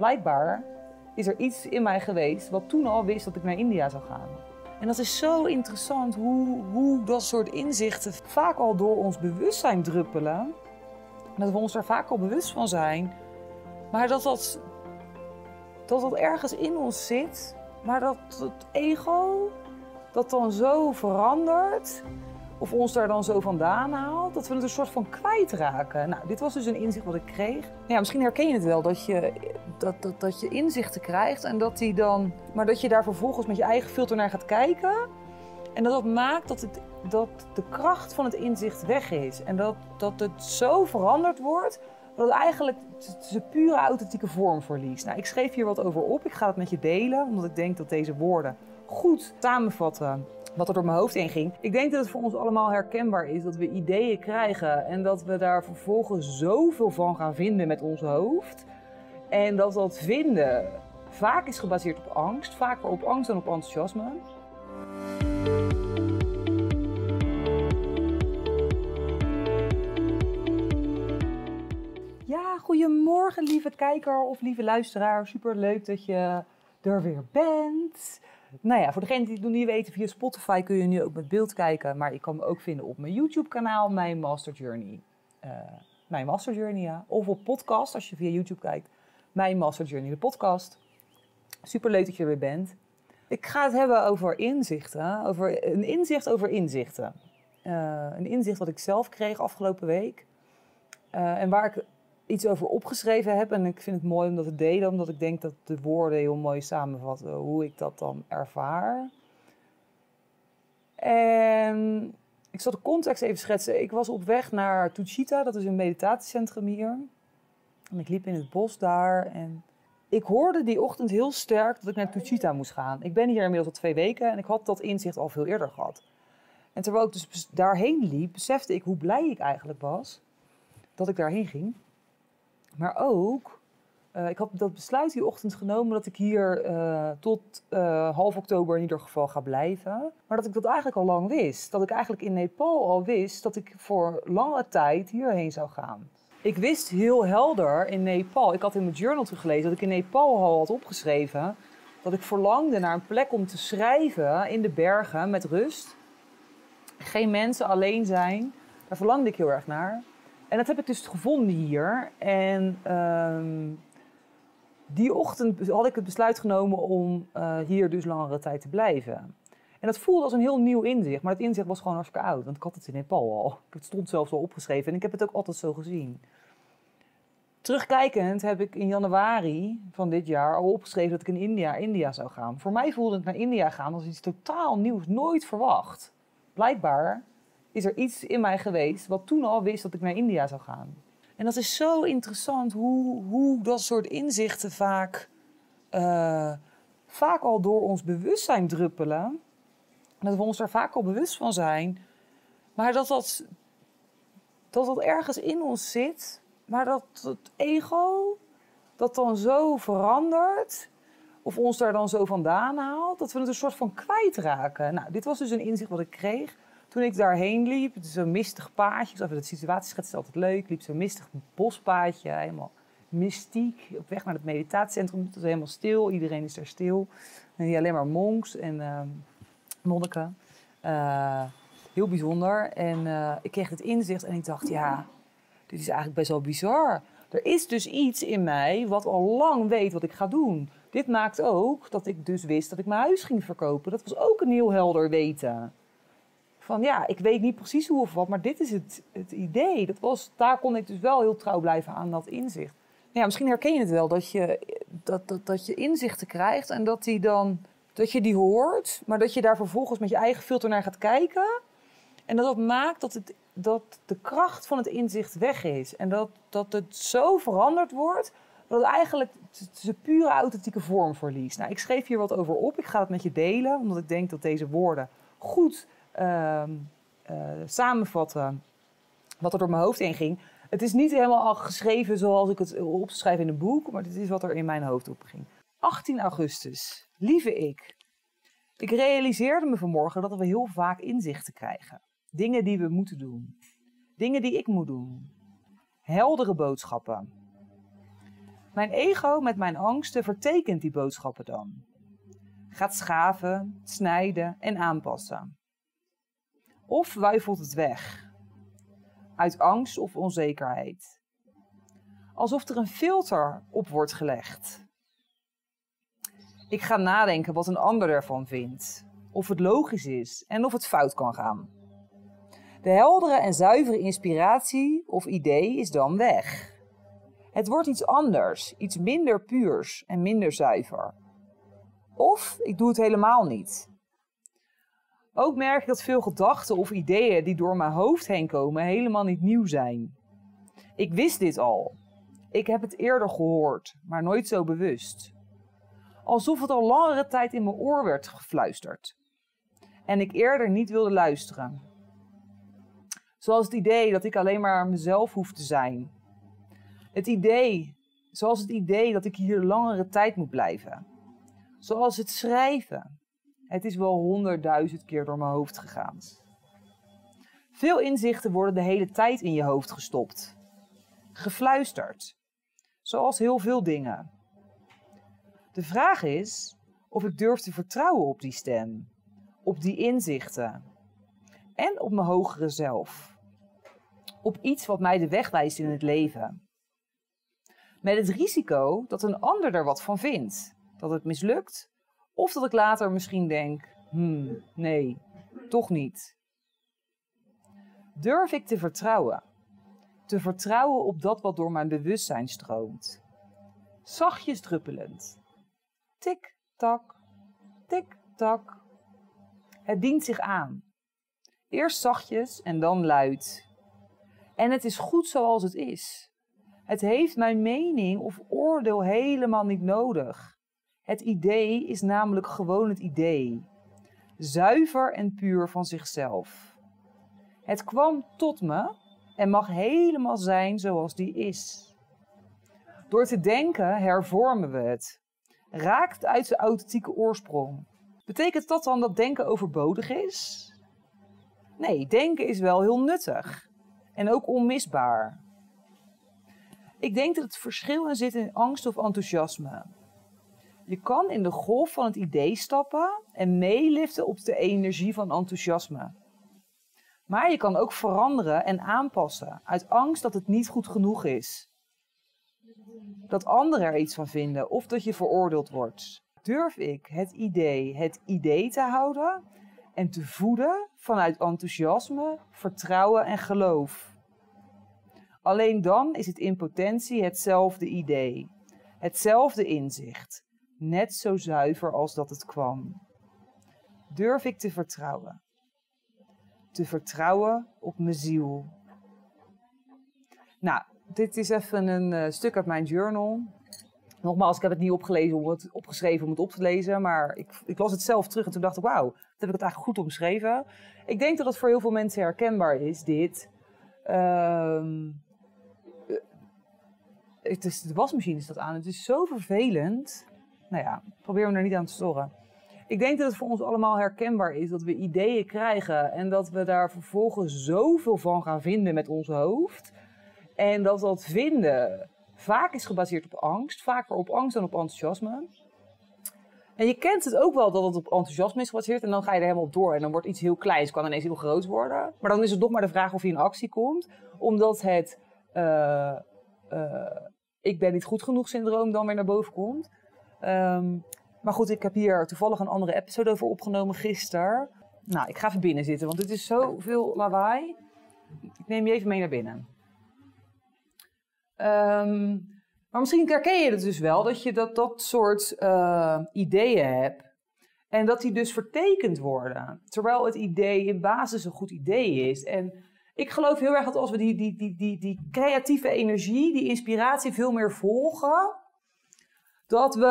Blijkbaar is er iets in mij geweest wat toen al wist dat ik naar India zou gaan. En dat is zo interessant hoe, hoe dat soort inzichten vaak al door ons bewustzijn druppelen. Dat we ons er vaak al bewust van zijn. Maar dat dat, dat dat ergens in ons zit. Maar dat het ego dat dan zo verandert. Of ons daar dan zo vandaan haalt. Dat we het een soort van kwijtraken. Nou, dit was dus een inzicht wat ik kreeg. Ja, misschien herken je het wel. Dat je, dat, dat, dat je inzichten krijgt. En dat die dan... Maar dat je daar vervolgens met je eigen filter naar gaat kijken. En dat dat maakt dat, het, dat de kracht van het inzicht weg is. En dat, dat het zo veranderd wordt dat eigenlijk zijn pure authentieke vorm verliest. Nou, ik schreef hier wat over op. Ik ga het met je delen, omdat ik denk dat deze woorden goed samenvatten wat er door mijn hoofd heen ging. Ik denk dat het voor ons allemaal herkenbaar is dat we ideeën krijgen en dat we daar vervolgens zoveel van gaan vinden met ons hoofd. En dat dat vinden vaak is gebaseerd op angst, vaker op angst dan op enthousiasme. Goedemorgen lieve kijker of lieve luisteraar. Super leuk dat je er weer bent. Nou ja, voor degenen die het nog niet weten, via Spotify kun je nu ook met beeld kijken. Maar je kan me ook vinden op mijn YouTube-kanaal, mijn Master Journey. Uh, mijn Master Journey, ja. Of op podcast, als je via YouTube kijkt. Mijn Master Journey, de podcast. Super leuk dat je er weer bent. Ik ga het hebben over inzichten. Over een inzicht over inzichten. Uh, een inzicht wat ik zelf kreeg afgelopen week. Uh, en waar ik iets over opgeschreven heb. En ik vind het mooi om dat te delen, omdat ik denk dat de woorden heel mooi samenvatten hoe ik dat dan ervaar. En ik zal de context even schetsen. Ik was op weg naar Tuchita, dat is een meditatiecentrum hier. En ik liep in het bos daar en ik hoorde die ochtend heel sterk dat ik naar Tuchita moest gaan. Ik ben hier inmiddels al twee weken en ik had dat inzicht al veel eerder gehad. En terwijl ik dus daarheen liep, besefte ik hoe blij ik eigenlijk was dat ik daarheen ging. Maar ook, uh, ik had dat besluit die ochtend genomen dat ik hier uh, tot uh, half oktober in ieder geval ga blijven. Maar dat ik dat eigenlijk al lang wist. Dat ik eigenlijk in Nepal al wist dat ik voor lange tijd hierheen zou gaan. Ik wist heel helder in Nepal, ik had in mijn journal teruggelezen dat ik in Nepal al had opgeschreven dat ik verlangde naar een plek om te schrijven in de bergen met rust. Geen mensen alleen zijn. Daar verlangde ik heel erg naar. En dat heb ik dus gevonden hier. En um, die ochtend had ik het besluit genomen om uh, hier dus langere tijd te blijven. En dat voelde als een heel nieuw inzicht. Maar het inzicht was gewoon hartstikke oud. Want ik had het in Nepal al. Het stond zelfs al opgeschreven. En ik heb het ook altijd zo gezien. Terugkijkend heb ik in januari van dit jaar al opgeschreven dat ik in India, India zou gaan. Voor mij voelde het naar India gaan als iets totaal nieuws. Nooit verwacht. Blijkbaar is er iets in mij geweest wat toen al wist dat ik naar India zou gaan. En dat is zo interessant hoe, hoe dat soort inzichten vaak, uh, vaak al door ons bewustzijn druppelen. Dat we ons er vaak al bewust van zijn. Maar dat dat, dat dat ergens in ons zit. Maar dat het ego dat dan zo verandert. Of ons daar dan zo vandaan haalt. Dat we het een soort van kwijtraken. Nou, dit was dus een inzicht wat ik kreeg toen ik daarheen liep, het zo'n mistig paadje, ik even de situatie schetsen, is altijd leuk. liep zo'n mistig bospaadje, helemaal mystiek, op weg naar het meditatiecentrum. Het was helemaal stil, iedereen is daar stil. En hier alleen maar monks en uh, monniken. Uh, heel bijzonder. En uh, ik kreeg het inzicht en ik dacht, ja, dit is eigenlijk best wel bizar. Er is dus iets in mij wat al lang weet wat ik ga doen. Dit maakt ook dat ik dus wist dat ik mijn huis ging verkopen. Dat was ook een heel helder weten van ja, ik weet niet precies hoe of wat, maar dit is het, het idee. Dat was, daar kon ik dus wel heel trouw blijven aan dat inzicht. Ja, misschien herken je het wel, dat je, dat, dat, dat je inzichten krijgt en dat, die dan, dat je die hoort, maar dat je daar vervolgens met je eigen filter naar gaat kijken. En dat dat maakt dat, het, dat de kracht van het inzicht weg is. En dat, dat het zo veranderd wordt dat eigenlijk zijn pure authentieke vorm verliest. Nou, ik schreef hier wat over op. Ik ga het met je delen, omdat ik denk dat deze woorden goed samenvatten wat er door mijn hoofd heen ging. Het is niet helemaal al geschreven zoals ik het opschrijf in een boek, maar dit is wat er in mijn hoofd opging. 18 augustus. Lieve ik. Ik realiseerde me vanmorgen dat we heel vaak inzichten krijgen. Dingen die we moeten doen. Dingen die ik moet doen. Heldere boodschappen. Mijn ego met mijn angsten vertekent die boodschappen dan. Gaat schaven, snijden en aanpassen. Of wuifelt het weg. Uit angst of onzekerheid. Alsof er een filter op wordt gelegd. Ik ga nadenken wat een ander ervan vindt. Of het logisch is en of het fout kan gaan. De heldere en zuivere inspiratie of idee is dan weg. Het wordt iets anders, iets minder puurs en minder zuiver. Of ik doe het helemaal niet. Ook merk ik dat veel gedachten of ideeën die door mijn hoofd heen komen helemaal niet nieuw zijn. Ik wist dit al. Ik heb het eerder gehoord, maar nooit zo bewust. Alsof het al langere tijd in mijn oor werd gefluisterd. En ik eerder niet wilde luisteren. Zoals het idee dat ik alleen maar mezelf hoef te zijn. Het idee, zoals het idee dat ik hier langere tijd moet blijven. Zoals het schrijven. Het is wel honderdduizend keer door mijn hoofd gegaan. Veel inzichten worden de hele tijd in je hoofd gestopt. Gefluisterd. Zoals heel veel dingen. De vraag is of ik durf te vertrouwen op die stem, op die inzichten en op mijn hogere zelf. Op iets wat mij de weg wijst in het leven. Met het risico dat een ander er wat van vindt, dat het mislukt, of dat ik later misschien denk: hmm, nee, toch niet. Durf ik te vertrouwen? Te vertrouwen op dat wat door mijn bewustzijn stroomt. Zachtjes druppelend. Tik, tak, tik, tak. Het dient zich aan. Eerst zachtjes en dan luid. En het is goed zoals het is. Het heeft mijn mening of oordeel helemaal niet nodig. Het idee is namelijk gewoon het idee. Zuiver en puur van zichzelf. Het kwam tot me en mag helemaal zijn zoals die is. Door te denken hervormen we het. Raakt uit zijn authentieke oorsprong. Betekent dat dan dat denken overbodig is? Nee, denken is wel heel nuttig. En ook onmisbaar. Ik denk dat het verschil in zit in angst of enthousiasme. Je kan in de golf van het idee stappen en meeliften op de energie van enthousiasme. Maar je kan ook veranderen en aanpassen uit angst dat het niet goed genoeg is. Dat anderen er iets van vinden of dat je veroordeeld wordt. Durf ik het idee het idee te houden en te voeden vanuit enthousiasme, vertrouwen en geloof? Alleen dan is het in potentie hetzelfde idee, hetzelfde inzicht, net zo zuiver als dat het kwam. Durf ik te vertrouwen? Te vertrouwen op mijn ziel. Nou, dit is even een uh, stuk uit mijn journal. Nogmaals, ik heb het niet opgelezen om het opgeschreven om het op te lezen, maar ik, ik las het zelf terug en toen dacht ik, wauw, dat heb ik het eigenlijk goed omschreven. Ik denk dat het voor heel veel mensen herkenbaar is, dit. Ehm, het is, de wasmachine staat aan. Het is zo vervelend. Nou ja, probeer me er niet aan te storen. Ik denk dat het voor ons allemaal herkenbaar is dat we ideeën krijgen en dat we daar vervolgens zoveel van gaan vinden met ons hoofd. En dat dat vinden vaak is gebaseerd op angst, vaker op angst dan op enthousiasme. En je kent het ook wel dat het op enthousiasme is gebaseerd en dan ga je er helemaal op door en dan wordt iets heel kleins, kan ineens heel groot worden. Maar dan is het nog maar de vraag of je in actie komt, omdat het uh, uh, ik ben niet goed genoeg syndroom dan weer naar boven komt. Um, maar goed, ik heb hier toevallig een andere episode over opgenomen gisteren. Nou, ik ga even binnen zitten, want het is zoveel lawaai. Ik neem je even mee naar binnen. Um, maar misschien herken je het dus wel, dat je dat, dat soort uh, ideeën hebt. En dat die dus vertekend worden. Terwijl het idee in basis een goed idee is. En ik geloof heel erg dat als we die, die, die, die, die creatieve energie, die inspiratie veel meer volgen, dat we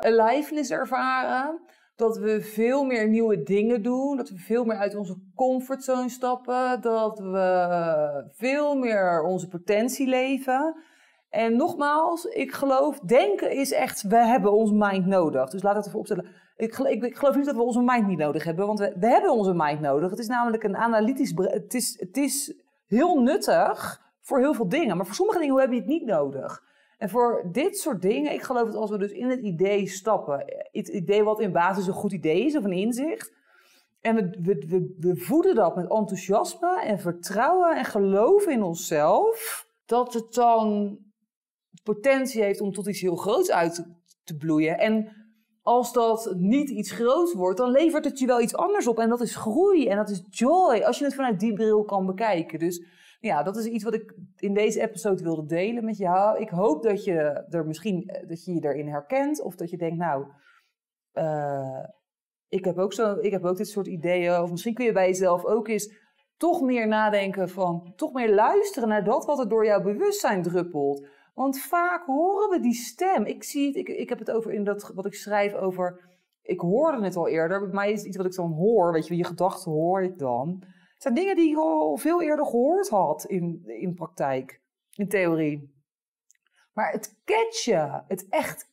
aliveness ervaren, dat we veel meer nieuwe dingen doen, dat we veel meer uit onze comfortzone stappen, dat we veel meer onze potentie leven. En nogmaals, ik geloof, denken is echt, we hebben ons mind nodig. Dus laat het even opstellen. Ik, geloof niet dat we onze mind niet nodig hebben, want we, hebben onze mind nodig. Het is namelijk een analytisch, het is, het is heel nuttig voor heel veel dingen. Maar voor sommige dingen hebben je het niet nodig. En voor dit soort dingen, ik geloof dat als we dus in het idee stappen, het idee wat in basis een goed idee is of een inzicht, en we, we, we, voeden dat met enthousiasme en vertrouwen en geloven in onszelf, dat het dan potentie heeft om tot iets heel groots uit te, te bloeien. En als dat niet iets groots wordt, dan levert het je wel iets anders op. En dat is groei en dat is joy, als je het vanuit die bril kan bekijken. Dus ja, dat is iets wat ik in deze episode wilde delen met jou. Ik hoop dat je er misschien eh, dat je, je erin herkent. Of dat je denkt, nou, uh, ik, heb ook zo, ik heb ook dit soort ideeën. Of misschien kun je bij jezelf ook eens toch meer nadenken van, toch meer luisteren naar dat wat er door jouw bewustzijn druppelt. Want vaak horen we die stem. Ik zie het, ik, ik heb het over in dat wat ik schrijf over. Ik hoorde het al eerder. Bij mij is het iets wat ik dan hoor. Weet je, je gedachten hoor ik dan. Het zijn dingen die ik al veel eerder gehoord had in, in praktijk, in theorie. Maar het catchen, het echt,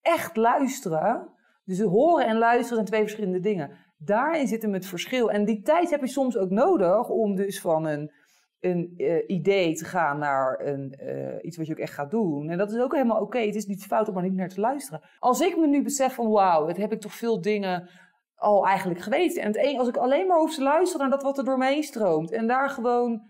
echt luisteren. Dus horen en luisteren zijn twee verschillende dingen. Daarin zit hem het verschil. En die tijd heb je soms ook nodig om dus van een een uh, idee te gaan naar een, uh, iets wat je ook echt gaat doen. En dat is ook helemaal oké. Het is niet fout om maar niet naar te luisteren. Als ik me nu besef van wauw, het heb ik toch veel dingen al eigenlijk geweten. En het een, als ik alleen maar hoef te luisteren naar dat wat er door mij stroomt. En daar gewoon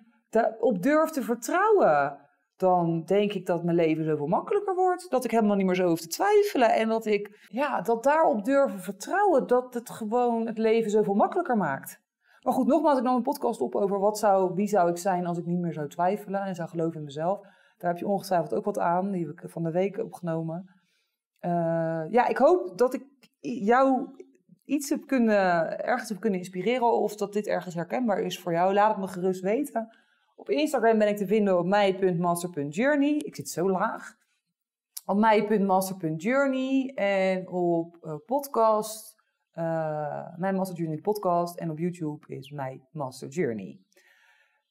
op durf te vertrouwen. Dan denk ik dat mijn leven zoveel makkelijker wordt. Dat ik helemaal niet meer zo hoef te twijfelen. En dat ik, ja, dat daarop durven vertrouwen. Dat het gewoon het leven zoveel makkelijker maakt. Maar goed, nogmaals, ik nam een podcast op over wat zou, wie zou ik zijn als ik niet meer zou twijfelen en zou geloven in mezelf. Daar heb je ongetwijfeld ook wat aan, die heb ik van de week opgenomen. Uh, ja, ik hoop dat ik jou iets heb kunnen, ergens heb kunnen inspireren of dat dit ergens herkenbaar is voor jou. Laat het me gerust weten. Op Instagram ben ik te vinden op mij.master.journey. Ik zit zo laag. Op mij.master.journey en op uh, podcast uh, mijn Master Journey podcast en op YouTube is mijn Master Journey.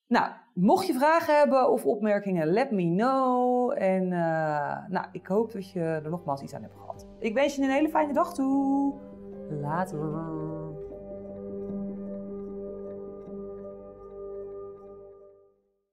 Nou, mocht je vragen hebben of opmerkingen, let me know. En uh, nou, ik hoop dat je er nogmaals iets aan hebt gehad. Ik wens je een hele fijne dag toe. Later.